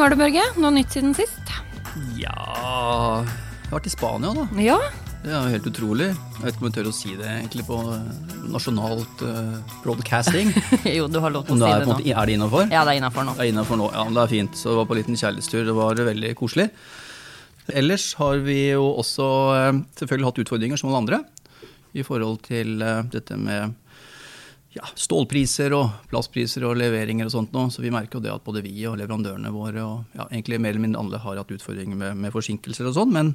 gang var du, Børge? Noe nytt siden sist? Ja Jeg har vært i Spania, da. Ja. Det er jo helt utrolig. Jeg vet ikke om jeg tør å si det egentlig på eh, nasjonalt uh, broadcasting. jo, du har lov til å si det nå. er det innafor? Ja, det er innafor nå. Det er innenfor nå. Ja, men det er fint. Så det var på en liten kjærlighetstur. Det var veldig koselig. Ellers har vi jo også eh, selvfølgelig hatt utfordringer som alle andre i forhold til eh, dette med ja, stålpriser og plastpriser og leveringer og sånt nå. Så vi merker jo det at både vi og leverandørene våre og ja, egentlig mer eller mindre alle har hatt utfordringer med, med forsinkelser og sånn. Men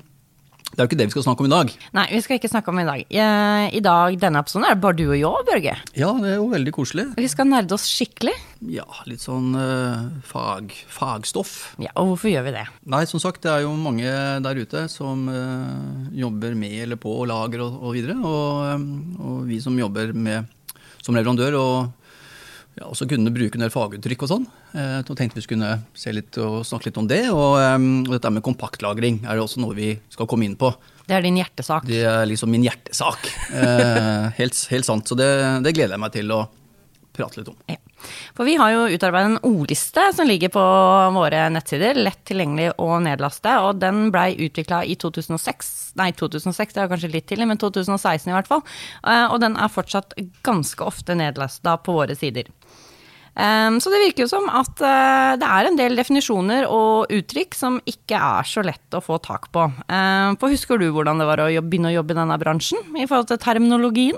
det er jo ikke det vi skal snakke om i dag. Nei, vi skal ikke snakke om i dag. Eh, I dag, denne episoden, er det bare du og jeg, Børge. Ja, det er jo veldig koselig. Vi skal nerde oss skikkelig. Ja, litt sånn eh, fag, fagstoff. Ja, Og hvorfor gjør vi det? Nei, som sagt, det er jo mange der ute som eh, jobber med eller på lager og, og videre. Og, eh, og vi som jobber med, som leverandør og ja, også kunne bruke en del faguttrykk og sånn. Eh, tenkte vi skulle se litt og snakke litt om det. Og, eh, og dette med kompaktlagring er det også noe vi skal komme inn på. Det er din hjertesak. Det er liksom min hjertesak. Eh, helt, helt sant. Så det, det gleder jeg meg til å prate litt om. Ja. For vi har jo utarbeidet en ordliste som ligger på våre nettsider, lett tilgjengelig å nedlaste, og den blei utvikla i 2006. Nei, 2006, det er kanskje litt tidlig, men 2016 i hvert fall. Eh, Og den er fortsatt ganske ofte nedlasta på våre sider. Um, Så det virker jo som at eh, det er en del definisjoner og uttrykk som ikke er så lett å få tak på. Um, for husker du hvordan det var å begynne å jobbe i denne bransjen i forhold til terminologien?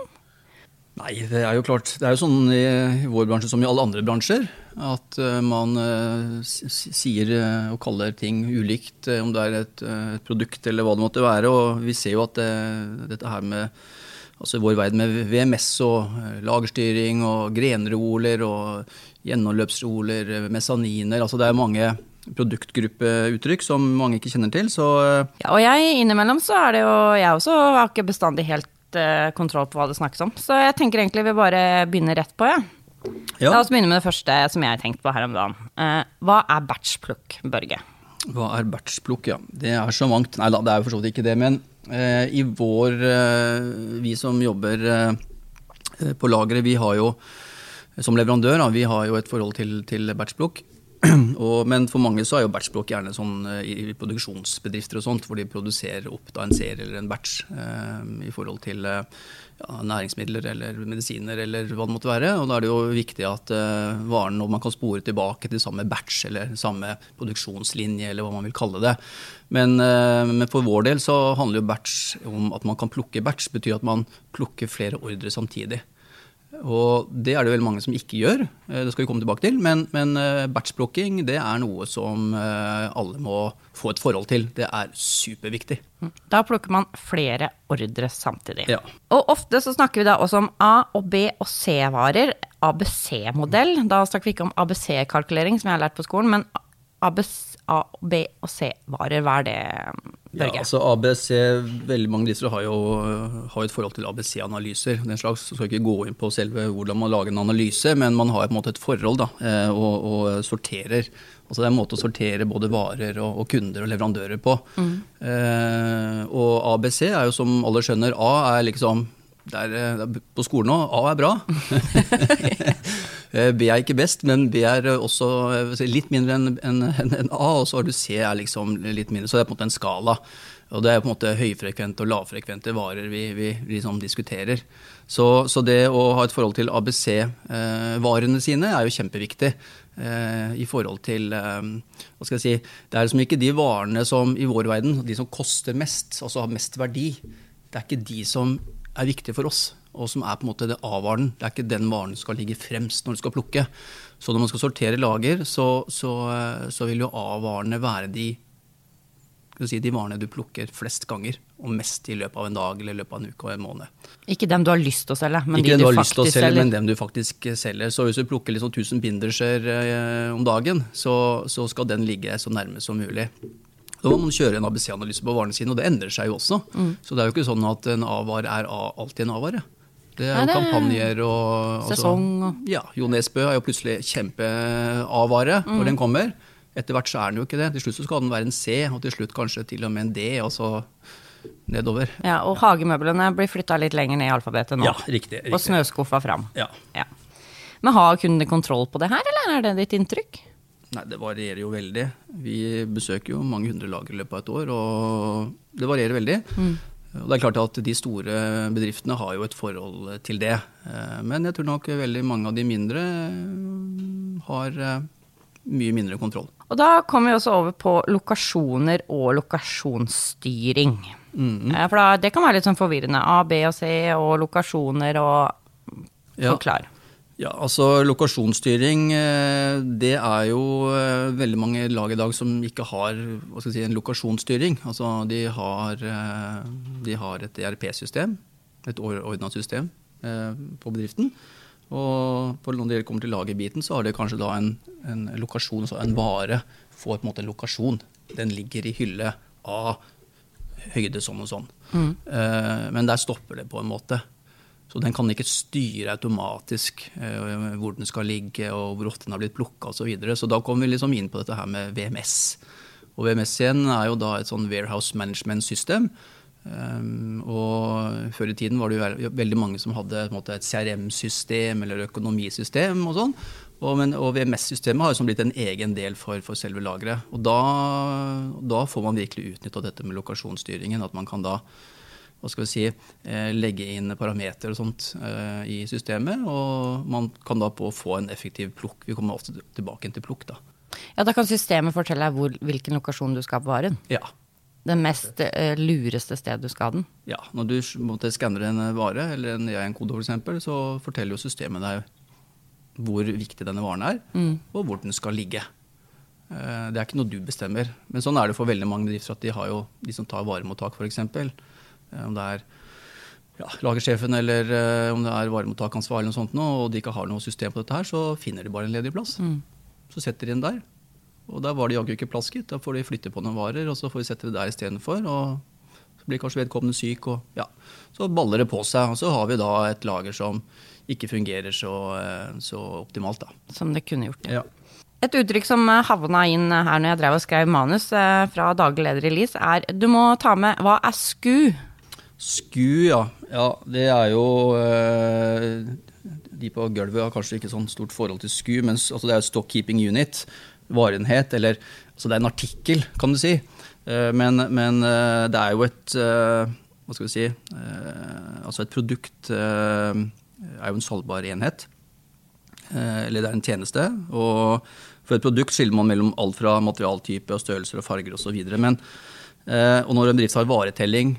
Nei, det er jo klart. Det er jo sånn i, vår bransje som i alle andre bransjer, at eh, man eh, sier eh, og kaller ting ulikt, om det er et, produkt eller hva det måtte være. Og vi ser jo at det, dette her med altså vår verden med VMS og lagerstyring og grenroler og gjennomløpsroler, eh, mesaniner, altså det er mange produktgruppeuttrykk som mange ikke kjenner til. Så Ja, og jeg innimellom så er det jo Jeg også har ikke bestandig helt eh, kontroll på hva det snakkes om. Så jeg tenker egentlig vi bare begynner rett på. Ja. ja. La oss begynne med det første som jeg har tenkt på her om dagen. Uh, hva er batchplukk, Børge? Hva er batchplukk, ja. Det er så mangt. Nei da, det er jo for så vidt ikke det. Men uh, i vår Vi som jobber på lageret, vi har jo som leverandør da, vi har jo et forhold til, til batchplukk. Og, men for mange så er jo batchplukk gjerne sånn eh, i, produksjonsbedrifter og sånt, hvor de produserer opp da en serie eller en batch eh, i forhold til eh, ja, næringsmidler eller medisiner eller hva det måtte være. Og da er det jo viktig at eh, varen og man kan spore tilbake til samme batch eller samme produksjonslinje eller hva man vil kalle det. Men, eh, men for vår del så handler jo batch om at man kan plukke batch. betyr at man plukker flere ordre samtidig. Og det er det veldig mange som ikke gjør, eh, det skal vi komme tilbake til. Men, men eh, batchblokking det er noe som eh, alle må få et forhold til. Det er superviktig. Da plukker man flere ordre samtidig. Ja. Og ofte så snakker vi da også om A- og B- og C-varer. ABC-modell. Da snakker vi ikke om ABC-kalkulering, som jeg har lært på skolen, men ABC, A, B og C-varer. Hva er det, Ja, altså ABC, Veldig mange disse har jo har et forhold til ABC-analyser. den slags, så skal ikke gå inn på selve hvordan man lager en analyse, men man har på en måte et forhold da, eh, og, og sorterer. Altså Det er en måte å sortere både varer og, og kunder og leverandører på. Eh, og ABC er jo som alle skjønner, A er liksom er, er på skolen òg. A er bra. Eh, B er ikke best, men B er også eh, litt mindre enn en, en, en A, og så har du C er liksom litt mindre. Så det er på en måte en skala. Og det er på en måte høyfrekvente og lavfrekvente varer vi, vi, vi liksom diskuterer. Så, så det å ha et forhold til ABC-varene sine er jo kjempeviktig. eh, I forhold til eh, Hva skal jeg si Det er liksom ikke de varene som i vår verden, de som koster mest, altså har mest verdi. Det er ikke de som er viktig for oss, og som er på en måte det A-varen. Det er ikke den varen som skal ligge fremst når du skal plukke. Så når man skal sortere lager, så, så, eh, så vil jo A-varene være de, si, de varene du plukker flest ganger, og mest i løpet av en dag eller i løpet av en uke og en måned. Ikke dem du har lyst til å selge, men ikke de du du faktisk selge, selger. men dem du faktisk selger. Så hvis du plukker liksom 1000 binderser eh, om dagen, så, så skal den ligge så nærme som mulig. Da må man kjøre en ABC-analyse på varene sine, og det endrer seg jo også. Mm. Så det er jo ikke sånn at en A-vare er alltid en A-vare. Det er jo er kampanjer og sesong og- Ja. Jo Nesbø er jo plutselig kjempe-A-vare Mm. når den kommer. Etter hvert så er den jo ikke det. Til slutt så skal den være en C, og til slutt kanskje til og med en D, og så nedover. Ja, og hagemøblene blir flytta litt lenger ned i alfabetet nå. Ja, riktig. Og snøskuffa fram. Ja. Ja. Men har kundene kontroll på det her, eller er det ditt inntrykk? Nei, Det varierer jo veldig. Vi besøker jo mange hundre lager i løpet av et år, og det varierer veldig. Mm. Og det er klart at De store bedriftene har jo et forhold til det. Eh, men jeg tror nok veldig mange av de mindre eh, har eh, mye mindre kontroll. Og Da kommer vi også over på lokasjoner og lokasjonsstyring. Mm. For da, Det kan være litt sånn forvirrende. A, B og C og lokasjoner og Forklar. Ja. Ja, altså Lokasjonsstyring, det er jo veldig mange lag i dag som ikke har hva skal si, en lokasjonsstyring. Altså De har, de har et ERP-system, et ordna system på bedriften. Og når det kommer til lagerbiten, så har det kanskje da en, en lokasjon, altså en vare får på en måte en lokasjon. Den ligger i hylle A, høyde sånn og sånn. Mm. Men der stopper det på en måte. Så den kan ikke styre automatisk eh, hvor den skal ligge og hvor ofte den har blitt plukka osv. Så, videre. så da kommer vi liksom inn på dette her med VMS. Og VMS igjen er jo da et sånn warehouse management system Um, og Før i tiden var det jo veldig mange som hadde måte, et CRM-system eller økonomisystem. Og sånn. Og, og VMS-systemet har jo blitt en egen del for, for selve lageret. Og da, da, får man virkelig utnytta dette med lokasjonsstyringen. At man kan da hva skal vi si, eh, legge inn parametere og sånt eh, i systemet. Og man kan da på få en effektiv plukk. Vi kommer ofte tilbake til plukk. da. Ja, Da kan systemet fortelle deg hvor, hvilken lokasjon du skal på varen? Ja, det mest uh, lureste stedet du skal ha den? Ja, når du måtte, skanner en vare, eller en EIN-kode f.eks., så forteller jo systemet deg hvor viktig denne varen er, mm. og hvor den skal ligge. Det er ikke noe du bestemmer. Men sånn er det for veldig mange bedrifter at de har jo de som tar varemottak, f.eks. Eh, om det er ja, lagersjefen eller uh, om det er varemottakansvarlig, noe sånt, og de ikke har noe system på dette her, så finner de bare en ledig plass. Mm. Så setter de den der. Og der var det jaggu ikke plass, gitt. Da får de flytte på noen varer, og så får vi sette det der istedenfor. Og så blir kanskje vedkommende syk, og ja. Så baller det på seg. Og så har vi da et lager som ikke fungerer så, eh, så optimalt, da. Som det kunne gjort, ja. Et uttrykk som havna inn her når jeg drev og skrev manus eh, fra daglig leder i LIS, er du må ta med hva er SKU? SKU, ja. ja det er jo eh, De på gulvet har kanskje ikke sånn stort forhold til SKU, men altså det er jo stockkeeping Unit varenhet, eller altså det er en artikkel, kan du si. Eh, men, men eh, det er jo et Hva skal vi si Altså et produkt er jo en salgbar enhet. Eller det er en tjeneste. Og for et produkt skiller man mellom alt fra materialtype og størrelser og farger osv. Men og når en bedrift har varetelling,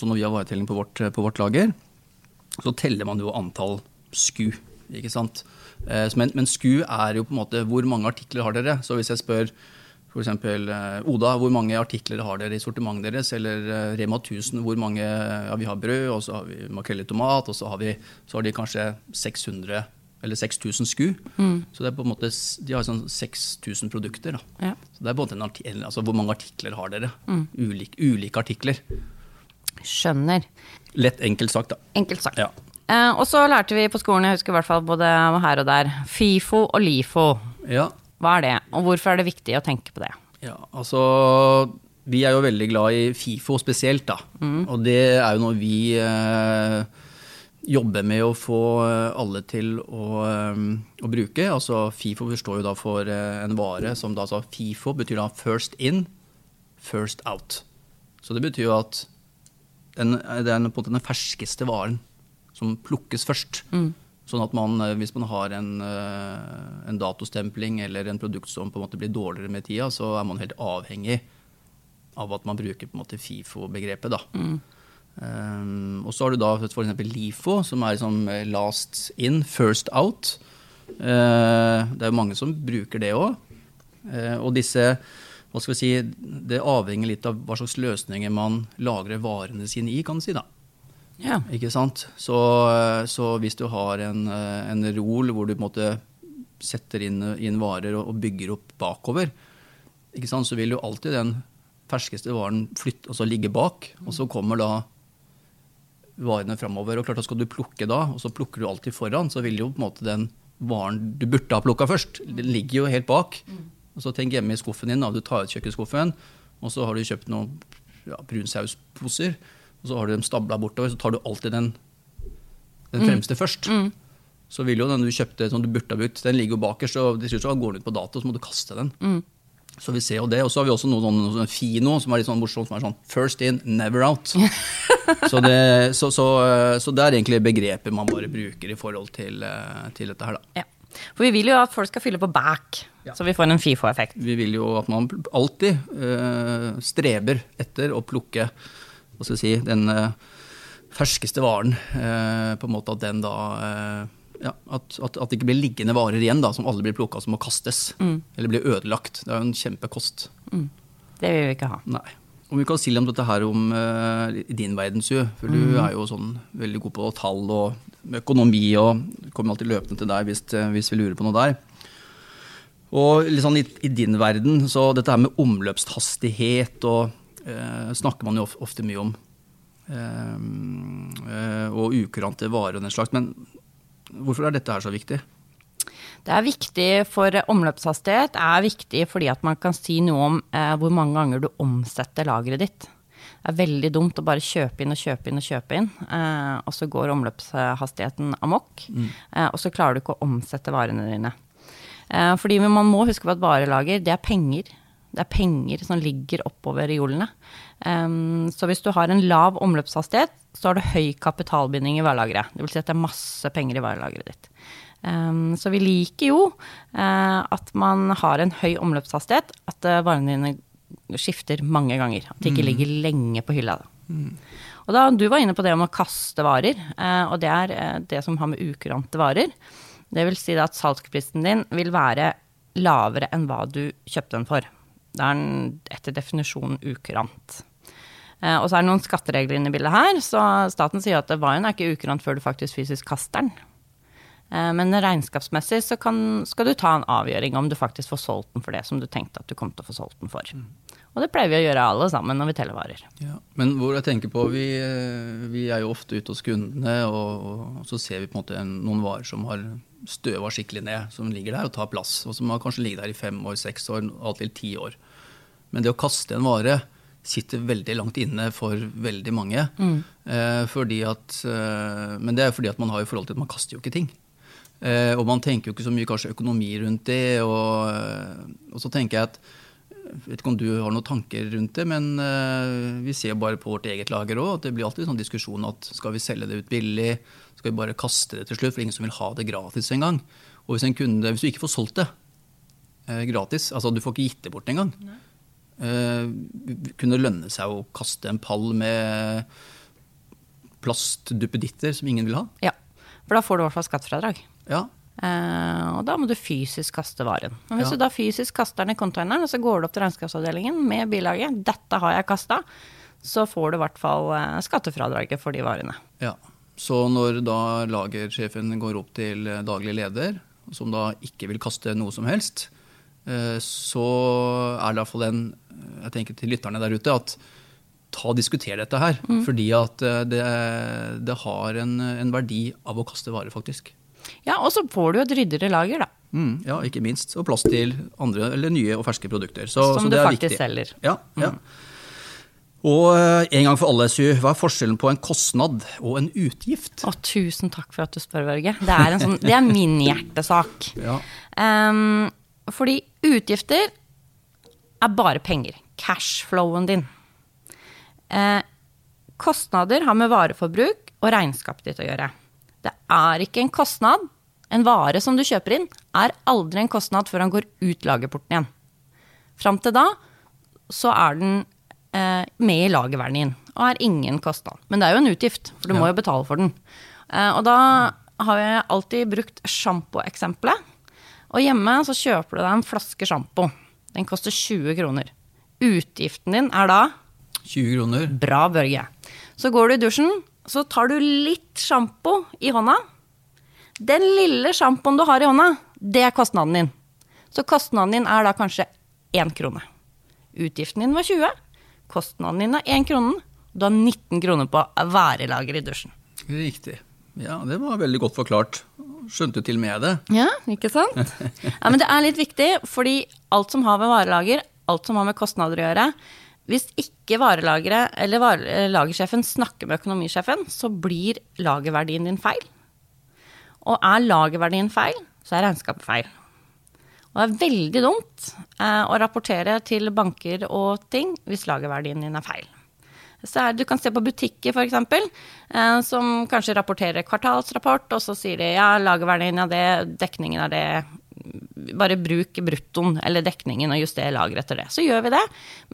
som når vi har varetelling på vårt, på vårt lager, så teller man jo antall SKU. ikke sant? Eh, men, men, SKU er jo på en måte hvor mange artikler har dere? Så hvis jeg spør f.eks. Eh, Oda, hvor mange artikler har dere i sortimentet deres? Eller eh, Rema 1000, hvor mange Ja, vi har brød, og så har vi makrell i tomat, og så har, vi, så har de kanskje 600 eller 6000 SKU. Mm. Så det er på en måte, de har sånn 6000 produkter. Ja. Så det er på en måte en altså Hvor mange artikler har dere? Mm. Ulik, ulike artikler. Skjønner. Lett enkelt sagt, da. Enkelt sagt. Ja. Eh, og så lærte vi på skolen, jeg husker i hvert fall både her og der, FIFO og LIFO. Ja. Hva er det, og hvorfor er det viktig å tenke på det? Ja, altså vi er jo veldig glad i FIFO spesielt, da. Mm. Og det er jo noe vi eh, jobber med å få alle til å, eh, å, bruke. Altså FIFO forstår jo da for eh, en vare som da sa FIFO betyr da first in, first out. Så det betyr jo at den, det er på en måte den ferskeste varen som plukkes først. Mm. Sånn at man, eh, hvis man har en, eh, en, datostempling eller en produkt som på en måte blir dårligere med tida, så er man helt avhengig av at man bruker på en måte FIFO-begrepet. Mm. Um, og så har du da f.eks. LIFO, som er liksom last in, first out. Uh, det er jo mange som bruker det òg. Uh, og disse hva skal vi si, Det avhenger litt av hva slags løsninger man lagrer varene sine i. kan du si da. Ja. Ikke sant? Så, så, hvis du har en, en rol hvor du på en måte setter inn, inn varer og, og, bygger opp bakover, ikke sant? så vil jo alltid den ferskeste varen flytte, altså ligge bak. Og så kommer da varene framover. Og klart da skal du plukke da, og så plukker du alltid foran, så vil jo på en måte den varen du burde ha plukka først, den ligger jo helt bak. Og så tenk hjemme i skuffen din, da. Du tar ut kjøkkenskuffen, og så har du kjøpt noen ja, brunsausposer. og så har du dem stabla bortover, så tar du alltid den, den mm. fremste mm. først. Mm. så vil jo den du kjøpte som du burde ha brukt, den ligger jo bakerst, og til slutt går den ut på dato, så må du kaste den. Så vi ser jo det. Og så har vi også noe sånn, noe Fino, som er litt sånn morsomt, som er sånn first in, never out. så, det, så, så, så det er egentlig begrepet man bare bruker i forhold til, eh, til dette her, da. Ja. For vi vil jo at folk skal fylle på back, Ja. så vi får en FIFO-effekt. Vi vil jo at man alltid eh, streber etter å plukke hva skal jeg si, den eh, ferskeste varen. eh, på en måte at den da ja, at, at, at det ikke blir liggende varer igjen da, som alle blir plukka som må kastes. Eller blir ødelagt. Det er jo en kjempekost. Det vil vi ikke ha. Nei. Om vi kan si litt om dette her om uh, din verden. For du er jo sånn veldig god på tall og økonomi og kommer alltid løpende til deg hvis, eh, hvis vi lurer på noe der. Og sånn i, i din verden, så dette her med omløpshastighet og eh, snakker man jo ofte mye om. Eh, eh, og ukurante varer og den slags. Men hvorfor er dette her så viktig? Det er viktig for omløpshastighet, er viktig fordi at man kan si noe om eh, hvor mange ganger du omsetter lageret ditt. Det er veldig dumt å bare kjøpe inn og kjøpe inn og kjøpe inn, eh, og så går omløpshastigheten amok. Eh, og så klarer du ikke å omsette varene dine. Eh, fordi man må huske på at varelager, det er penger. Det er penger som ligger oppover i hjulene. Um, så hvis du har en lav omløpshastighet, så har du høy kapitalbinding i varelageret. Det vil si at det er masse penger i varelageret ditt. Um, så vi liker jo uh, at man har en høy omløpshastighet, at uh, varene dine skifter mange ganger. At det ikke ligger lenge på hylla. Og da, Du var inne på det om å kaste varer, eh, og det er eh, det som har med ukurante varer. Det vil si at salgsprisen din vil være lavere enn hva du kjøpte den for. Det er en, etter definisjonen ukurant. Eh, og så er det noen skatteregler inne i bildet her, så staten sier at varen er ikke ukurant før du faktisk fysisk kaster den. Eh, men regnskapsmessig så kan, skal du ta en avgjøring om du faktisk får solgt den for det som du tenkte at du kom til å få solgt den for. Og det pleier vi å gjøre alle sammen når vi teller varer. Ja, men hvor jeg tenker på, vi, eh, vi er jo ofte ute hos kundene, og, og så ser vi på en måte noen varer som har støva skikkelig ned, som ligger der og tar plass, og som har kanskje ligget der i fem år, seks år, alt til ti år. Men det å kaste en vare sitter veldig langt inne for veldig mange. Eh, fordi at, eh, men det er fordi at man har i forhold til at man kaster jo ikke ting. Eh, og man tenker jo ikke så mye kanskje økonomi rundt det. Og, eh, og så tenker jeg at vet ikke om du har noen tanker rundt det, men eh, vi ser bare på vårt eget lager òg at det blir alltid sånn diskusjon at skal vi selge det ut billig, skal vi bare kaste det til slutt, for ingen som vil ha det gratis engang. Og hvis, en kunde, hvis du ikke får solgt det eh, gratis, altså du får ikke gitt det bort engang, eh, kunne det lønne seg å kaste en pall med plastduppeditter som ingen vil ha? Ja, for da får du i hvert fall skattefradrag. Ja, Eh, og da må du fysisk kaste varen. Men hvis Ja. du da fysisk kaster den i containeren, og så går du opp til regnskapsavdelingen med bilaget 'dette har jeg kasta', så får du i hvert fall eh, skattefradraget for de varene. Ja, Så når da lagersjefen går opp til eh, daglig leder, som da ikke vil kaste noe som helst, så er det iallfall en Jeg tenker til lytterne der ute at ta og diskuter dette her. Fordi at det, det har en, en verdi av å kaste varer, faktisk. Ja, og så får du et ryddigere lager, da. Mm, ja, ikke minst. Og plass til andre eller nye og ferske produkter. Så, Som så du faktisk viktig. selger. Ja, ja. Og eh, en gang for alle, Sy, hva er forskjellen på en kostnad og en utgift? Å, tusen takk for at du spør, Børge. Det er, en sånn, det er min hjertesak. Ja. Um, fordi utgifter er bare penger. Cashflowen din. Uh, kostnader har med vareforbruk og regnskapet ditt å gjøre. Det er ikke en kostnad. En vare som du kjøper inn, er aldri en kostnad før han går ut lagerporten igjen. Fram til da så er den eh, med i lagerverdien og er ingen kostnad. Men det er jo en utgift, for du må jo betale for den. Eh, og da har jeg alltid brukt sjampoeksempelet. Og hjemme så kjøper du deg en flaske sjampo. Den koster 20 kroner. Utgiften din er da 20 kroner. Bra, Børge. Så går du i dusjen, så tar du litt sjampo i hånda. Den lille sjampoen du har i hånda, det er kostnaden din. Så kostnaden din er da kanskje én krone. Utgiften din var 20. Kostnaden din er én krone. Du har 19 kroner på værelager i dusjen. Riktig. Ja, det var veldig godt forklart. Skjønte til og med det. Ja, ikke sant? Ja, men det er litt viktig, fordi alt som har med varelager, alt som har med kostnader å gjøre Hvis ikke varelageret eller vare- lagersjefen snakker med økonomisjefen, så blir lagerverdien din feil. Og er lagerverdien feil, så er regnskapet feil. Og det er veldig dumt eh, å rapportere til banker og ting hvis lagerverdien din er feil. Er, du kan se på butikker f.eks., eh, som kanskje rapporterer kvartalsrapport, og så sier de ja, lagerverdien er det, dekningen er det. Bare bruk bruttoen eller dekningen og juster lageret etter det. Så gjør vi det.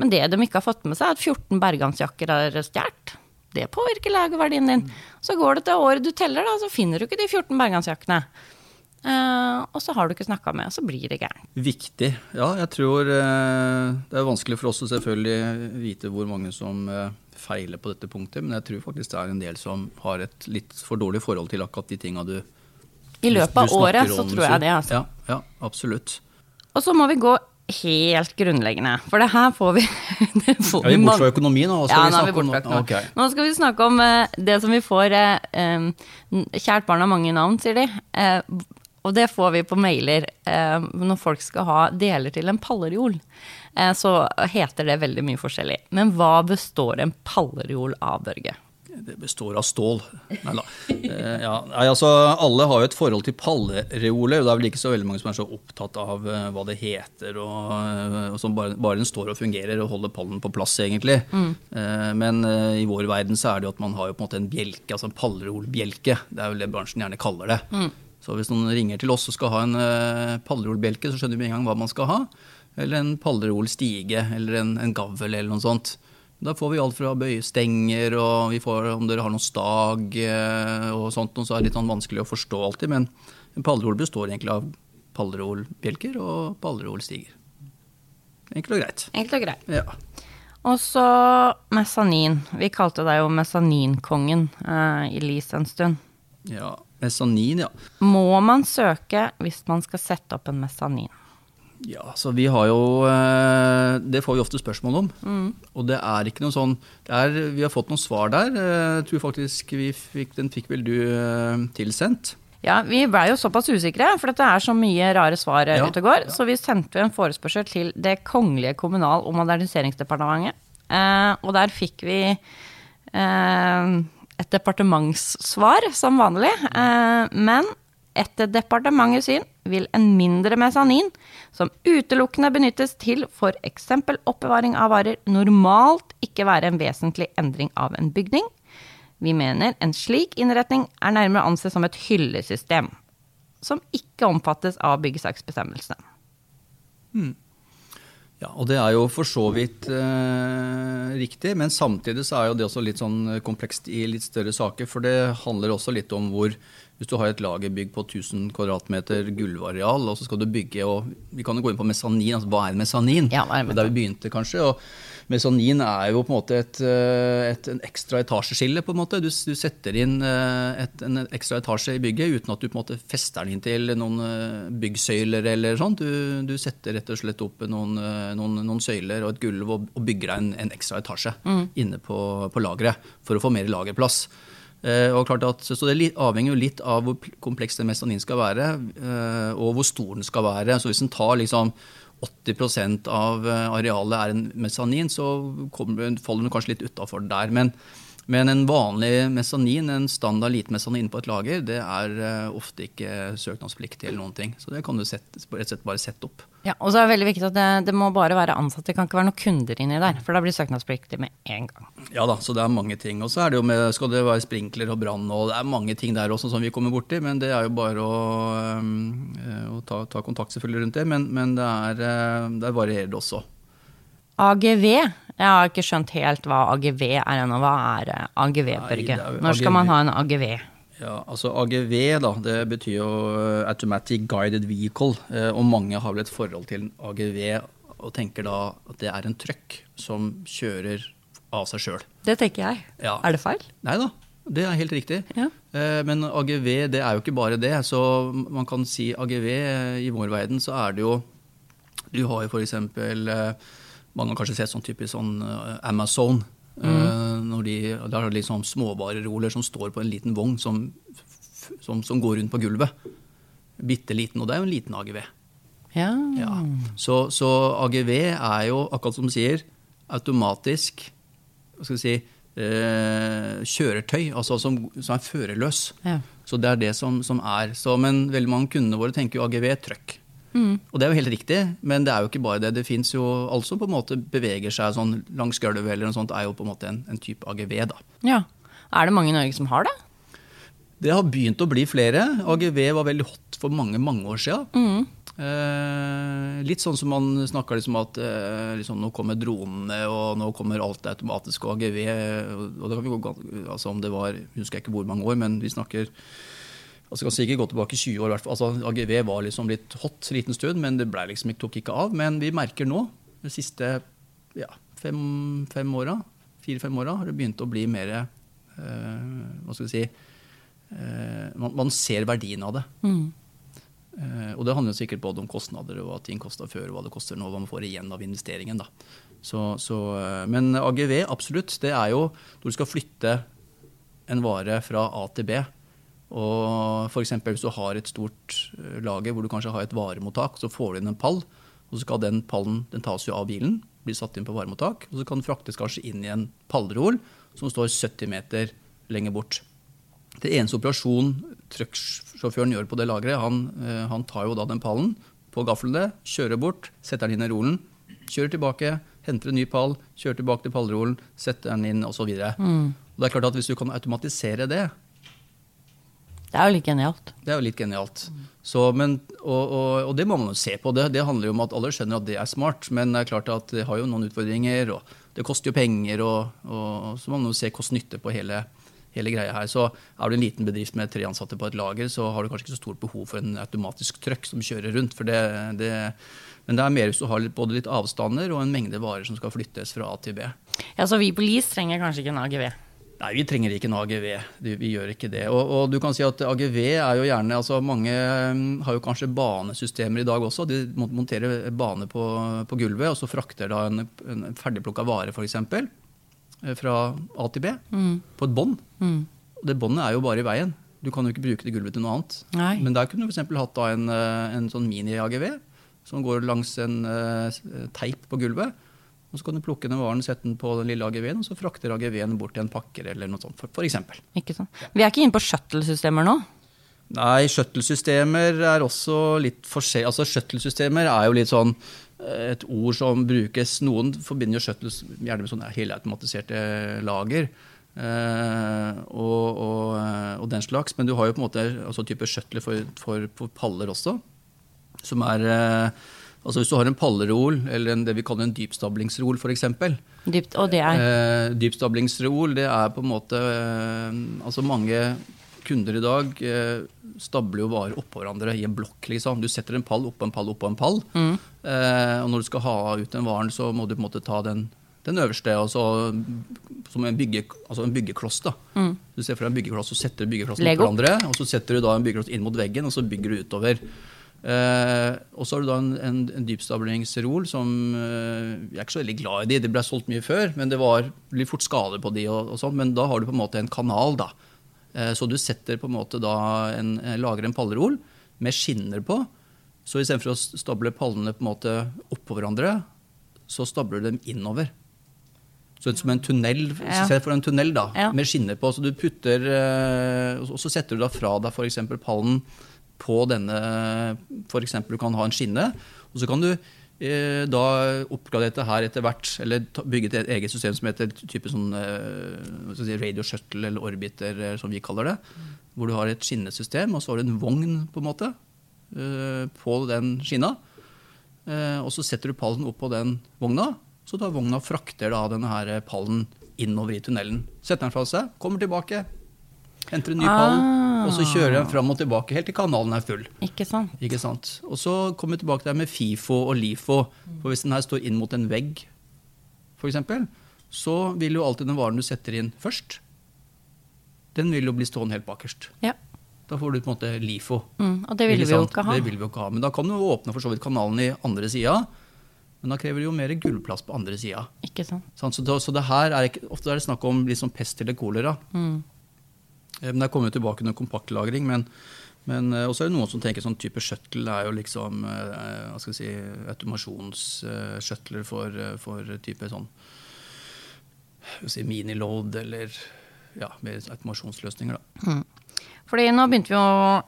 Men det de ikke har fått med seg, er at 14 bergansjakker er stjålet. Det påvirker lagerverdien din. Så går det til året du teller, da, så finner du ikke de 14 bergansjakkene. Uh, og så har du ikke snakka med, og så blir det gærent. Viktig. Ja, jeg tror uh, det er vanskelig for oss å selvfølgelig vite hvor mange som uh, feiler på dette punktet, men jeg tror faktisk det er en del som har et litt for dårlig forhold til akkurat de tinga du I løpet av året så tror jeg det, altså. Ja, ja, absolutt. Og så må vi gå helt grunnleggende, for det her får vi det får Er vi borte fra økonomi nå? ja, nå er vi borte fra økonomi. Okay. Nå skal vi snakke om det som vi får Kjært barn har mange navn, sier de. Og det får vi på mailer eh, når folk skal ha deler til en pallerjol. Eh, så heter det veldig mye forskjellig. Men hva består en pallerjol av, Børge? Det består av stål. Nei da. Eh, ja, altså, alle har jo et forhold til pallereoler. Det er vel ikke så veldig mange som er så opptatt av uh, hva det heter, og, uh, og som bare, bare, den står og fungerer og holder pallen på plass, egentlig. Mm. Men i vår verden så er det jo at man har jo på en måte en bjelke, altså en pallereolbjelke. Det er vel det bransjen gjerne kaller det. Mm. Så hvis noen ringer til oss og skal ha en pallereolbjelke, så skjønner vi med en gang hva man skal ha. Eller en pallereolstige, eller en, en gavl eller noe sånt. Da får vi alt fra bøyestenger, og vi får om dere har noen stag uh, og sånt, og så er det litt sånn vanskelig å forstå alltid. Men en pallerol består egentlig av pallerolbjelker og pallerolstiger. Enkelt og greit. Enkelt og greit. Ja. Og så mesanin. Vi kalte deg jo mesaninkongen eh, i LIS en stund. Ja, Mesanin, ja. Må man søke hvis man skal sette opp en mesanin? Ja, så vi har jo eh, Det får vi ofte spørsmål om. Mm. Og det er ikke noe sånn er, Vi har fått noen svar der. Eh, jeg tror faktisk vi fikk, Den fikk vel du eh, tilsendt? Ja, vi blei jo såpass usikre, for det er så mye rare svar ja, ute og går. Ja. Så vi sendte en forespørsel til Det kongelige kommunal- og moderniseringsdepartementet. og der fikk vi et departementssvar, som vanlig. Eh, men etter departementets syn vil en mindre mesanin, som utelukkende benyttes til f.eks. oppbevaring av varer, normalt ikke være en vesentlig endring av en bygning. Vi mener en slik innretning er nærmere ansett som et hyllesystem, som ikke omfattes av byggesaksbestemmelsene. Hmm. Ja, og det er jo for så vidt eh, riktig, men samtidig så er jo det også litt sånn komplekst i litt større saker. For det handler også litt om hvor Hvis du har et lagerbygg på 1000 kvadratmeter gulvareal, og så skal du bygge og Vi kan jo gå inn på mesanin. altså Hva er mesanin? Ja, hva er det? Der vi begynte, kanskje. og Mesanin er jo på en måte et, eh, et en ekstra etasjeskille. på en måte. Du, du setter inn eh, et, en ekstra etasje i bygget uten at du på en måte fester den inn til noen eh, byggsøyler eller sånn. Du, du setter rett og slett opp noen, noen, noen søyler og et gulv og, og bygger deg en, en, ekstra etasje mm. inne på, på lageret for å få mer lagerplass. Og klart at, så Det avhenger jo litt av hvor kompleks den mesanin skal være, og hvor stor den skal være. Så Hvis en tar liksom 80 av eh, arealet er en mesanin, så kommer, faller den kanskje litt utafor der. Men, men, en vanlig mesanin, en standard lite på et lager, det er ofte ikke søknadspliktig eller noen ting. Så det kan du sette, rett og slett bare sette opp. Ja, og så er det veldig viktig at det, det, må bare være ansatte, det kan ikke være noen kunder inni der. For da blir søknadspliktig med en gang. Ja da, så det er mange ting. Og så er det jo med, skal det være sprinkler og brann, og det er mange ting der også som vi kommer borti. Men det er jo bare å, øh, å ta, ta, kontakt selvfølgelig rundt det. Men, men det er, uh, der varierer det også. AGV. Jeg har ikke skjønt helt hva AGV er ennå. Hva er eh, AGV, Børge? Når skal man ha en AGV? Ja, altså AGV da, det betyr jo eh, Automatic Guided Vehicle. Eh, og mange har vel et forhold til AGV og tenker da at det er en trøkk som kjører av seg sjøl. Det tenker jeg. Ja. Er det feil? Nei da, det er helt riktig. Ja. Eh, men AGV det er jo ikke bare det. Så man kan si AGV i vår verden så er det jo Du har jo f.eks. Man har kanskje sett sånn typisk sånn Amazon Mm. Når de, det er liksom småvareroller som står på en liten vogn som, som, som går rundt på gulvet. Bitte liten, og det er jo en liten AGV. Ja. ja. Så, så, AGV er jo, akkurat som du sier, automatisk hva skal vi si, eh, kjøretøy, altså som, som er førerløs. Ja. Så det er det som, som er. Så, men veldig mange kundene våre tenker jo AGV trøkk. Og det er jo helt riktig, men det er jo ikke bare det. Det fins jo alt som på en måte beveger seg sånn langs gulvet eller noe sånt, er jo på en måte en, en type AGV, da. ja. Er det mange i Norge som har det? Det har begynt å bli flere. AGV var veldig hot for mange, mange år siden. Eh, litt sånn som man snakker liksom at eh, liksom, nå kommer dronene, og nå kommer alt automatisk og AGV. Og det kan vi gå, altså om det var, jeg husker ikke hvor mange år, men vi snakker altså kan sikkert gå tilbake 20 år. Altså, AGV var liksom litt hot en liten stund, men det liksom, tok ikke av. Men vi merker nå, de siste ja, fem, fem åra, fire-fem åra, har det begynt å bli mer eh, Hva skal vi si eh, man, man ser verdien av det. Eh, og det handler sikkert både om kostnader og hva ting kosta før, og hva det koster nå, hva man får igjen av investeringen. Da. Så, så, eh, men AGV, absolutt. Det er jo når du skal flytte en vare fra A til B. Og f.eks. hvis du har et stort eh, lager hvor du kanskje har et varemottak, så får du inn en pall. Og så skal den pallen den tas jo av bilen, blir satt inn på varemottak. Og så kan den fraktes kanskje inn i en pallrol som står 70 meter lenger bort. Det eneste operasjon trucksjåføren gjør på det lageret, han, eh, han tar jo da den pallen på gaflene, kjører bort, setter den inn i rolen, kjører tilbake, henter en ny pall, kjører tilbake til pallrolen, setter den inn osv. Mm. Det er klart at hvis du kan automatisere det, Det er jo litt genialt. det er jo litt genialt. Så, men, og, og, og det må man jo se på. Det, det handler jo om at alle skjønner at det er smart, men det er klart at det har jo noen utfordringer, og det koster jo penger, og, og så må man jo se kost-nytte på hele, hele greia her. Så er du en liten bedrift med tre ansatte på et lager, så har du kanskje ikke så stort behov for en automatisk trøkk som kjører rundt. for det, det men det er mer hvis du har både litt avstander og en mengde varer som skal flyttes fra A til B. Ja, Så vi på LIS trenger kanskje ikke en AGV. Nei, vi trenger ikke noe AGV. Vi gjør ikke det. Og, og du kan si at AGV er jo gjerne altså Mange mm, har jo kanskje banesystemer i dag også. De monterer bane på, på gulvet, og så frakter da en, en ferdigplukka vare f.eks. fra A til B på et bånd. Mm. Det båndet er jo bare i veien. Du kan jo ikke bruke det gulvet til noe annet. Nei. Men der kunne du f.eks. hatt da en, eh, en sånn mini-AGV som går langs en uh, teip på gulvet. Og Så kan du plukke den varen, sette den på den lille AGV-en, og så frakter AGV-en bort til en pakker eller noe sånt, for, for eksempel. Ikke sånn. Vi er ikke inne på shuttle-systemer nå. Nei, shuttle-systemer er også litt forskjellig. Altså, shuttle-systemer er jo litt sånn eh, et ord som brukes Noen forbinder jo shuttles gjerne med sånne helautomatiserte lager. Uh, og, og, eh, og den slags. Men du har jo på en måte altså type shuttle for, for, for paller også. Som er eh, Altså hvis du har en pallerol, eller en, det vi kaller en dypstablingsrol f.eks. Dypt, og det er Eh, dypstablingsrol, det er på en måte eh, Altså mange kunder i dag eh, stabler jo varer oppå hverandre i en blokk. liksom. Du setter en pall oppå en pall oppå en pall. Eh, og når du skal ha ut den varen, så må du på en måte ta den, den øverste, altså, som en, bygge, altså en byggekloss. da. Du ser for deg en byggekloss, så setter du byggeklossen oppå hverandre, og så setter du da en byggekloss inn mot veggen, og så bygger du utover. Eh, og så har du da en, en, en dypstablingsrol som uh, Jeg er ikke så veldig glad i de, det ble solgt mye før, men det var litt fort skade på de og, og sånn. Men da har du på en måte en kanal, da. Uh, så du setter på en måte da en, lager en pallerol med skinner på. Så istedenfor å stable pallene på en måte oppå hverandre, så stabler du dem innover. Så som en tunnel, Ja. Se for en tunnel da, Ja. med skinner på. Så du putter, og så setter du da fra deg f.eks. pallen på denne F.eks. du kan ha en skinne, og så kan du eh, da oppgradere dette her etter hvert, eller bygge et eget system som heter type sånn eh, si, radio shuttle eller orbiter, eh, som vi kaller det. Hvor du har et skinnesystem, og så har du en vogn på en måte eh, på den skinna. Eh, og så setter du pallen opp på den vogna, så da vogna frakter da denne her pallen innover i tunnelen. Setter den fra seg, kommer tilbake, henter en ny pall, og så kjører den fram og tilbake helt til kanalen er full. Ikke sant? Ikke sant? Og så kommer vi tilbake der med FIFO og LIFO. For hvis den her står inn mot en vegg, f.eks., så vil jo alltid den varen du setter inn først, den vil jo bli stående helt bakerst. Ja. Da får du på en måte LIFO. Mm, og det vil vi jo ikke ha. Det vil vi jo ikke ha. Men da kan du åpne for så vidt kanalen i andre sida. Men da krever det jo mer gulvplass på andre sida. Sant? Så, så det her er ikke, ofte er det snakk om liksom pest eller kolera. Mm. Eh, Men det kommer tilbake under kompaktlagring. Men, men eh, også er det noen som tenker sånn type shuttle er jo liksom eh, hva skal jeg si, automasjonsshuttler for, for type sånn si miniload eller ja, mer automasjonsløsninger. Da. Fordi nå begynte vi å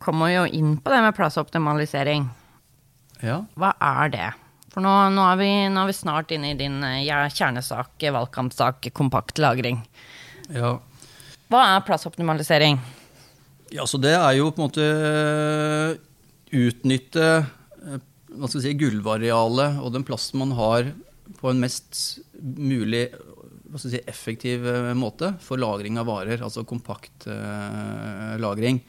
komme jo inn på det med plassoptimalisering. Ja. Hva er det? For nå, nå, er vi, nå, er vi, snart inne i din ja, kjernesak, valgkampsak, kompakt lagring. ja. Hva er plassoptimalisering? Ja, så det er jo på en måte eh, utnytte eh, hva skal vi si, gulvarealet og den plassen man har på en mest mulig hva skal vi si, effektiv eh, måte for lagring av varer, altså kompakt lagring.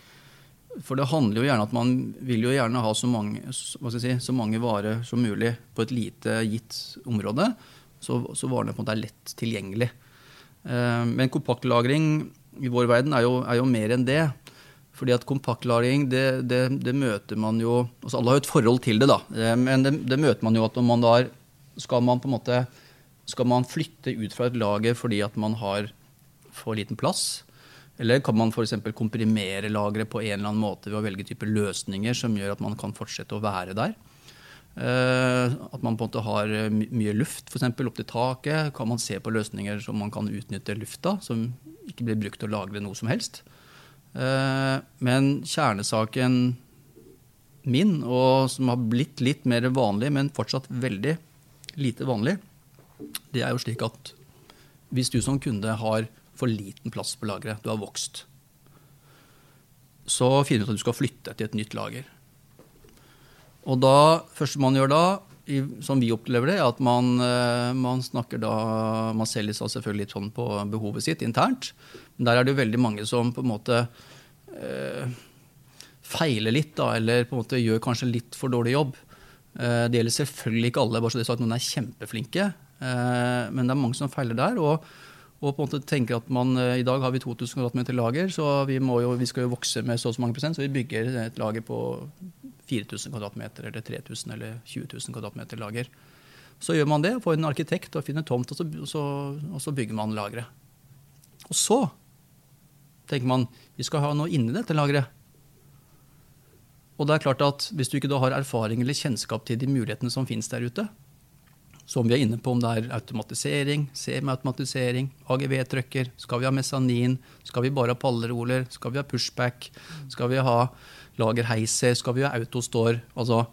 For det handler jo gjerne at man vil jo gjerne ha så mange, si, så mange varer som mulig på et lite gitt område, så, så varene på en måte er lett tilgjengelig. Men kompaktlagring i vår verden er jo, er jo mer enn det. Fordi at kompaktlagring, det, det, det, møter man jo altså Alle har jo et forhold til det, da. Eh, men det, det møter man jo at når man da skal man på en måte skal man flytte ut fra et lager fordi at man har for liten plass? Eller kan man f.eks. komprimere lageret på en eller annen måte ved å velge type løsninger som gjør at man kan fortsette å være der? Eh, at man på en måte har mye luft f.eks. opp til taket. Kan man se på løsninger som man kan utnytte lufta, som ikke blir brukt til å lagre noe som helst. Eh, men kjernesaken min, og som har blitt litt mer vanlig, men fortsatt veldig lite vanlig, det er jo slik at hvis du som kunde har for liten plass på lageret, du har vokst, så finner du ut at du skal flytte til et nytt lager. Og da, første man gjør da, i, som vi opplever det, er at man, eh, man snakker da Man selger seg selvfølgelig litt sånn på behovet sitt internt. Men der er det jo veldig mange som på en måte eh, feiler litt, da, eller på en måte gjør kanskje litt for dårlig jobb. Eh, det gjelder selvfølgelig ikke alle, bare så det er sagt noen er kjempeflinke. Eh, men det er mange som feiler der. og og på en måte tenker at man, I dag har vi 2000 kvadratmeter lager, så vi, jo, vi, skal jo vokse med så og så mange prosent. Så vi bygger et lager på 4000 kvadratmeter eller 3000 eller 20 000 kvadratmeter lager. Så gjør man det, får en arkitekt og finner tomt, og så, så, og så bygger man lageret. Og så tenker man vi skal ha noe inni dette lageret. Og det er klart at hvis du ikke har erfaring eller kjennskap til de mulighetene som finnes der ute, som vi er inne på, om det er automatisering, semiautomatisering, AGV-trøkker, skal vi ha mesanin, skal vi bare ha palleroler, skal vi ha pushback, skal vi ha lagerheiser, skal vi ha autostore? Altså,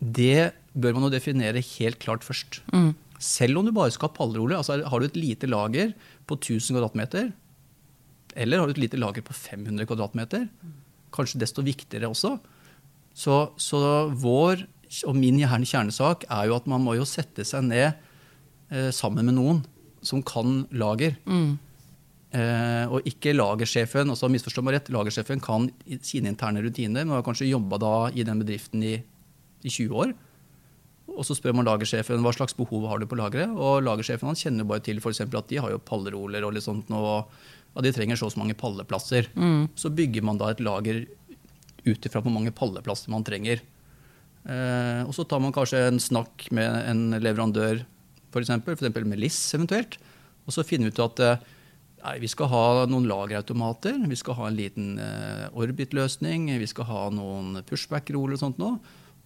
det bør man jo definere helt klart først. Mm. Selv om du bare skal ha palleroler, altså har du et lite lager på 1000 kvadratmeter, eller har du et lite lager på 500 kvadratmeter, kanskje desto viktigere også, så, så vår og min kjernesak er jo at man må jo sette seg ned eh, sammen med noen som kan lager. Mm. Eh, og ikke lagersjefen. altså misforstå meg rett, Lagersjefen kan sine interne rutiner, men har kanskje jobba i den bedriften i, i, 20 år. Og så spør man lagersjefen hva slags behov har du på lageret. Og lagersjefen han kjenner bare til for at de har jo palleroler og litt sånt, og ja, de trenger så og så mange palleplasser. Mm. Så bygger man da et lager ut ifra hvor mange palleplasser man trenger. Eh, og så tar man kanskje en snakk med en leverandør, f.eks. med LIS eventuelt. Og så finner vi ut at eh, nei, vi skal ha noen lagerautomater, vi skal ha en liten eh, Orbit-løsning, vi skal ha noen pushback-roller og sånt nå.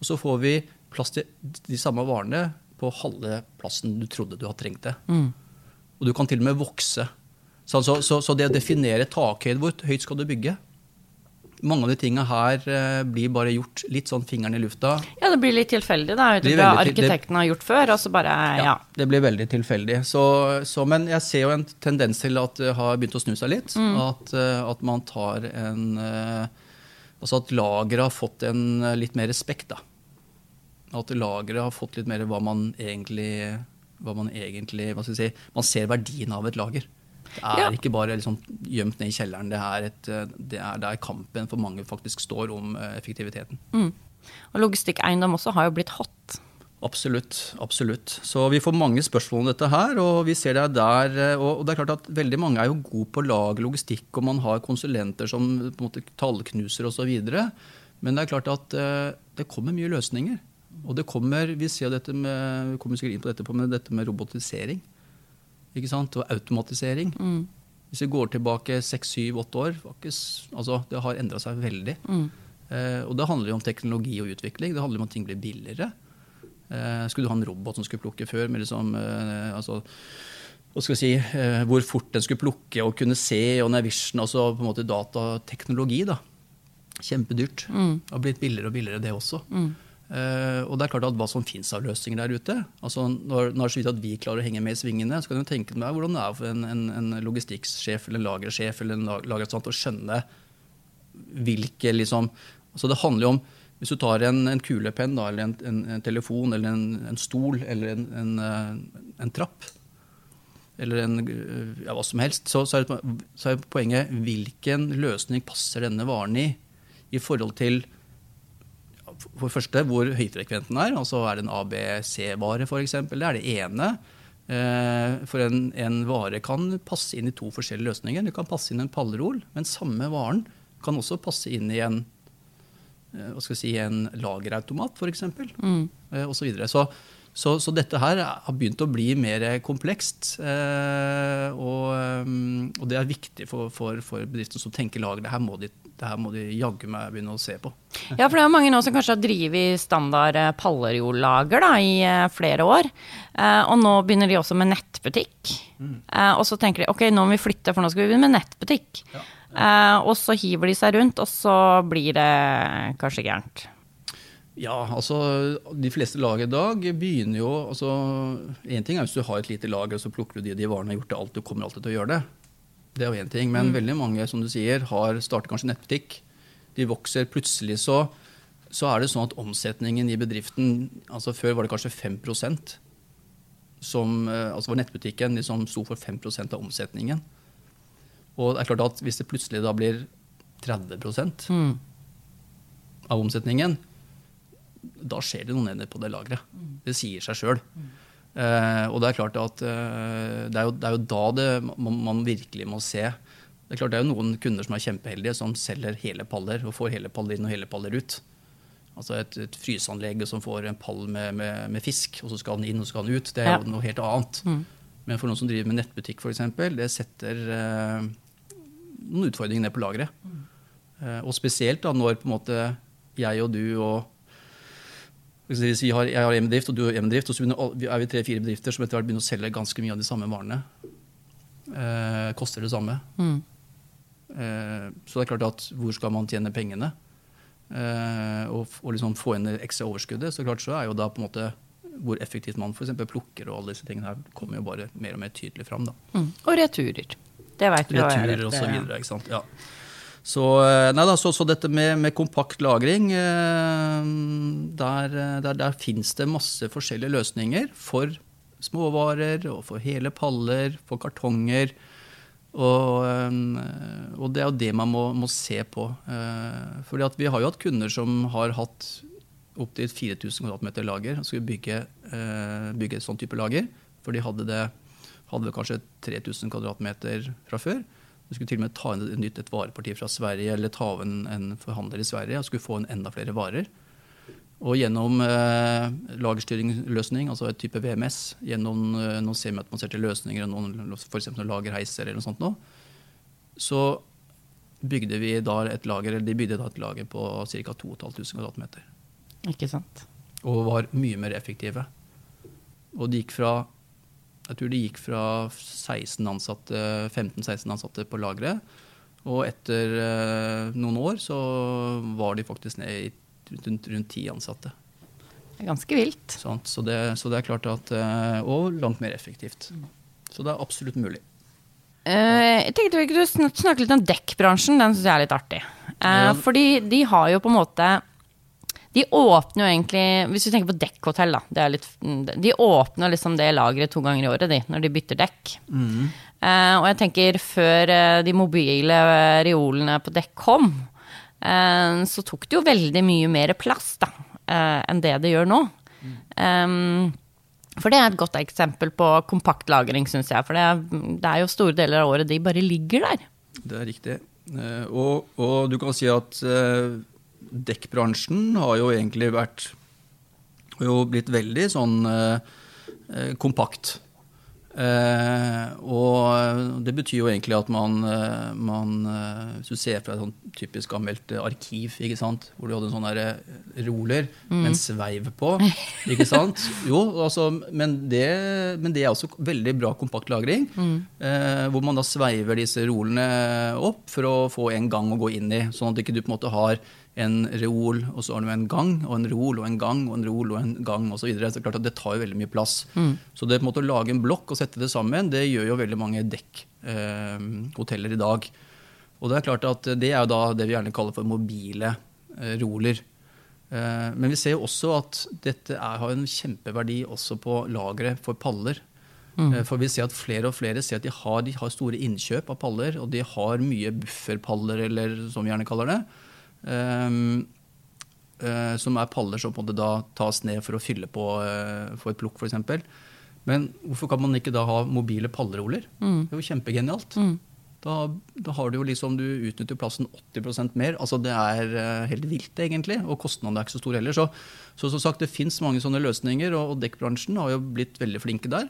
Og så får vi plass til de samme varene på halve plassen du trodde du hadde trengt det. Mm. Og du kan til og med vokse. Så, så, så, så det å definere takhøyde, hvor høyt skal du bygge? Mange av de tinga her eh, blir bare gjort litt sånn fingeren i lufta. Ja, det blir litt tilfeldig, da, ut ifra arkitekten har gjort før, og så bare ja. ja. Det blir veldig tilfeldig. Så, så, men jeg ser jo en tendens til at det har begynt å snu seg litt. Mm. At, eh, at, man tar en eh, Altså at lageret har fått en litt mer respekt, da. At lageret har fått litt mer hva man egentlig hva man egentlig hva skal vi si, Man ser verdien av et lager. Det er ja. ikke bare liksom gjemt ned i kjelleren. Det er, et, det er der kampen for mange faktisk står om eh, effektiviteten. Mm. Og logistikkeiendom også har jo blitt hot. Absolutt. absolutt. Så vi får mange spørsmål om dette her. Og vi ser det der, eh, og det er klart at veldig mange er jo gode på å lage logistikk, og man har konsulenter som på en måte tallknuser osv. Men det er klart at eh, det kommer mye løsninger. Og det kommer, vi ser dette med, vi kommer sikkert inn på dette, med dette med robotisering? Og automatisering. Mm. Hvis vi går tilbake seks, syv, åtte år, faktisk, altså, det har endra seg veldig. Mm. Eh, og det handler jo om teknologi og utvikling. Det handler om at ting blir billigere. Eh, skulle du ha en robot som skulle plukke før med liksom, eh, altså, si, eh, hvor fort den skulle plukke og kunne se, og Navision, altså på en måte datateknologi. da. Kjempedyrt. Det har blitt billigere og billigere, det også. Eh, og det er klart at hva som fins av løsninger der ute. altså Når, når så vidt at vi klarer å henge med i svingene, så kan du tenke deg hvordan det er for en, en, en logistikksjef eller en lagersjef eller en lag- lagerstant å skjønne hvilke liksom altså Det handler jo om Hvis du tar en, en kulepenn eller en, en, en telefon eller en, stol eller en, eh, trapp eller eh, ja, hva som helst, så, så, er så er poenget hvilken løsning passer denne varen i i forhold til for det første hvor høyfrekvent den er. altså Er det en ABC-vare, f.eks.? Det er det ene. Eh, For en, en vare kan passe inn i to forskjellige løsninger. Du kan passe inn en pallerol, men samme varen kan også passe inn i en eh, hva skal jeg si, en lagerautomat, f.eks. Mm. Og så, videre. så, så, så dette her har begynt å bli mer komplekst. eh, Og, eh, og det er viktig for, for, for bedriftene som tenker lager. Det her må de, de jaggu meg begynne å se på. Ja, for det er mange nå som kanskje har drevet standard eh, pallerjordlager i flere år. Eh, og nå begynner de også med nettbutikk. Eh, og så tenker de ok, nå må vi flytte, for nå skal vi begynne med nettbutikk. Eh, og så hiver de seg rundt, og så blir det kanskje gærent. Ja, altså de fleste lag i dag begynner jo altså, En ting er hvis du har et lite lager, så plukker du de, de varene og har gjort det alt, du kommer alltid til å gjøre det. Det er jo én ting. Men veldig mange som du sier, har starter kanskje nettbutikk. De vokser. Plutselig så, så er det sånn at omsetningen i bedriften altså Før var det kanskje 5% som eh, altså var nettbutikken liksom sto for 5% av omsetningen. Og det er klart at hvis det plutselig da blir 30 Mm. av omsetningen, da skjer det noe nede på det lageret. Det sier seg sjøl. Eh, og det er klart at eh, det, er jo, det er jo da det, man, man virkelig må se. Det er klart det er jo noen kunder som er kjempeheldige, som selger hele paller og får hele paller inn og hele paller ut. Altså et, et fryseanlegg som får en pall med, med, med fisk, og så skal den inn og så skal den ut. Det er Ja. jo noe helt annet. Men for noen som driver med nettbutikk, f.eks., det setter eh, noen utfordringer ned på lageret. Eh, og spesielt da når på en måte jeg og du og hvis vi har, jeg har én bedrift, og du har én bedrift, og så er vi tre-fire bedrifter som etter hvert begynner å selge ganske mye av de samme varene. Eh, koster det samme. Mm. Eh, så det er klart at hvor skal man tjene pengene? Eh, og, og liksom få inn det ekstra overskuddet. Så klart så er jo da på en måte hvor effektivt man f.eks. plukker og alle disse tingene her kommer jo bare mer og mer tydelig fram. da. Mm. Og returer. Det veit du. er. Returer og så videre, ikke sant. Ja. Så, eh, da, så, så dette med, med kompakt lagring, eh, der, der, der fins det masse forskjellige løsninger for småvarer og for hele paller, for kartonger. Og, eh, og det er jo det man må, må se på. Fordi vi har jo hatt kunder som har hatt opptil 4000 kvadratmeter lager og skulle bygge, bygge et sånt type lager. For de hadde det hadde kanskje 3000 kvadratmeter fra før. Du skulle til og med ta inn et nytt et vareparti fra Sverige eller ta av en, en forhandler i Sverige og skulle få inn enda flere varer. Og gjennom eh, lagerstyringsløsning, altså et type VMS, gjennom eh, noen semiautomatiserte løsninger, og noen, f.eks. noen lagerheiser eller noe sånt noe, så bygde vi da et lager, eller de bygde da et lager på ca. 2500 kvm. Ikke sant. Og var mye mer effektive. Og det gikk fra jeg tror det gikk fra 16 ansatte, 15-16 ansatte på lageret. Og etter eh, noen år så var de faktisk ned i rundt, rundt 10 ansatte. Det er ganske vilt. Så, det, så det er klart at eh, Og langt mer effektivt. Så det er absolutt mulig. Uh, jeg tenkte vi kunne sn- snakke litt om dekkbransjen. Den syns jeg er litt artig. Uh, Ja. Fordi de har jo på en måte De åpner jo egentlig Hvis du tenker på dekkhotell, da. Det er litt, de åpner liksom det lageret to ganger i året, de, når de bytter dekk. Eh, og jeg tenker før eh, de mobile eh, reolene på dekk kom, eh, så tok det jo veldig mye mer plass da, eh, enn det det gjør nå. Um, for det er et godt eksempel på kompakt lagring, syns jeg. For det er, det er jo store deler av året de bare ligger der. Det er riktig. Eh, og, og du kan si at eh, dekkbransjen har jo egentlig vært har jo blitt veldig sånn eh, eh, kompakt. Eh, og det betyr jo egentlig at man, eh, man eh, Hvis du ser fra et sånn typisk eh, arkiv, ikke sant? hvor du hadde en sånn eh, roller med en sveiv på. ikke sant? Jo, altså, men, det, men det er også veldig bra kompaktlagring. Eh, hvor man da sveiver disse rolene opp for å få en gang å gå inn i. Sånn at ikke du på en måte har en reol, og så har du en gang, og en reol, og en gang, og en reol, og en gang osv. Så, videre. så det er klart at det tar jo veldig mye plass. Så det å lage en blokk og sette det sammen, det gjør jo veldig mange dekkhoteller i dag. Og det er klart at det er jo da det vi gjerne kaller for mobile eh, roller. Eh, men vi ser jo også at dette er, har en kjempeverdi også på lageret for paller. Mm. For vi ser at flere og flere ser at de har, de har store innkjøp av paller, og de har mye bufferpaller, eller som vi gjerne kaller det. Ehm, eh, som er paller som på en da tas ned for å fylle på eh, for et plukk, f.eks. Men hvorfor kan man ikke da ha mobile palleroller? Det er jo kjempegenialt. Da, da har du jo liksom, du utnytter plassen 80% mer. altså Det er eh, helt vilt, egentlig. Og kostnadene er ikke så store heller. Så, så som sagt, det fins mange sånne løsninger, og, og dekkbransjen har jo blitt veldig flinke der.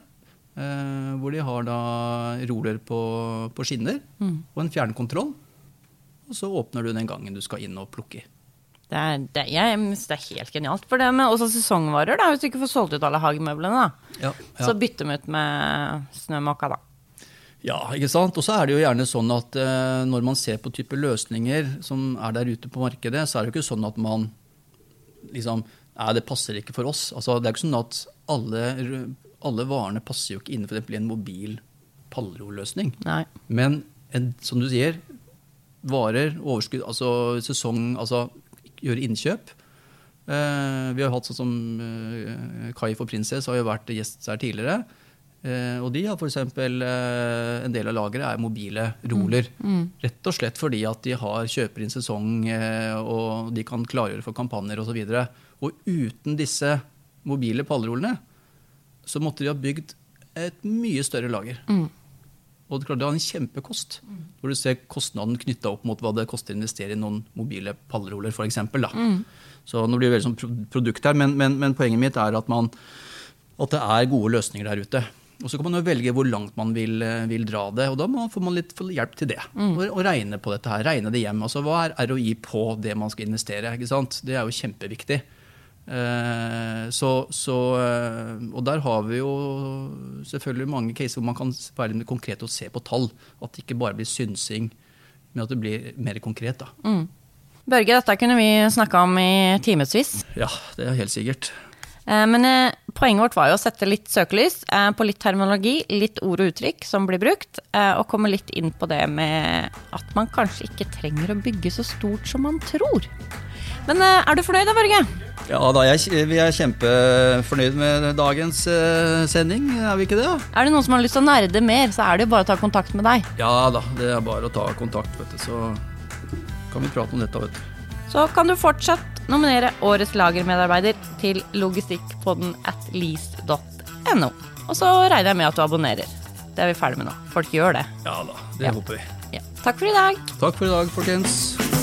Eh, hvor de har da roller på, på skinner og en fjernkontroll. Og så åpner du den gangen du skal inn og plukke i. Det er, det, jeg synes det er helt genialt. For det med også sesongvarer, da, hvis du ikke får solgt ut alle hagemøblene, da. Ja, Så bytter dem ut med snømåka, da. Ja, ikke sant? Og så er det jo gjerne sånn at eh, når man ser på type løsninger som er der ute på markedet, så er det jo ikke sånn at man liksom Nei, det passer ikke for oss. Altså, det er ikke sånn at alle, alle varene passer jo ikke innenfor en mobil pallroløsning. Men en, som du sier, varer, overskudd, altså sesong, altså gjøre innkjøp. Eh, vi har hatt sånn som eh, Kai for Princess har jo vært gjest her tidligere. Eh, og de har f.eks. Eh, en del av lageret er mobile roller. Rett og slett fordi at de har kjøper inn sesong, og de kan klargjøre for kampanjer osv. Og, og uten disse mobile pallrollene så måtte de ha bygd et mye større lager. Og det, klart, det var en kjempekost. Hvor du ser kostnaden knytta opp mot hva det koster å investere i noen mobile pallroller, f.eks. Så nå blir det veldig sånn produkt her, men, men, men poenget mitt er at, man, at det er gode løsninger der ute. Og så kan man jo velge hvor langt man vil, eh, vil dra det, og da må, får man litt hjelp til det. Og, og regne på dette her, regne det hjem. Altså hva er ROI på det man skal investere? ikke sant? Det er jo kjempeviktig. Eh, så, så, eh, og der har vi jo selvfølgelig mange caser hvor man kan være litt konkret og se på tall. At det ikke bare blir synsing, men at det blir mer konkret. da. Børge, dette kunne vi snakka om i timevis. Ja, det er helt sikkert. Eh, Men poenget vårt var jo å sette litt søkelys på litt terminologi, litt ord og uttrykk som blir brukt, og komme litt inn på det med at man kanskje ikke trenger å bygge så stort som man tror. Men eh, er du fornøyd da, Børge? Ja da, jeg, vi er kjempefornøyd med dagens uh, sending, er vi ikke det? da? Er det noen som har lyst til å nerde mer, så er det jo bare å ta kontakt med deg. Ja da, det er bare å ta kontakt, vet du, så kan vi prate om dette, vet du. Så kan du fortsatt nominere årets lagermedarbeider til logistikkpodden at least.no. Og så regner jeg med at du abonnerer. Det er vi ferdig med nå. Folk gjør det. Ja da, det Ja. håper vi. Ja. Takk for i dag. Takk for i dag, folkens.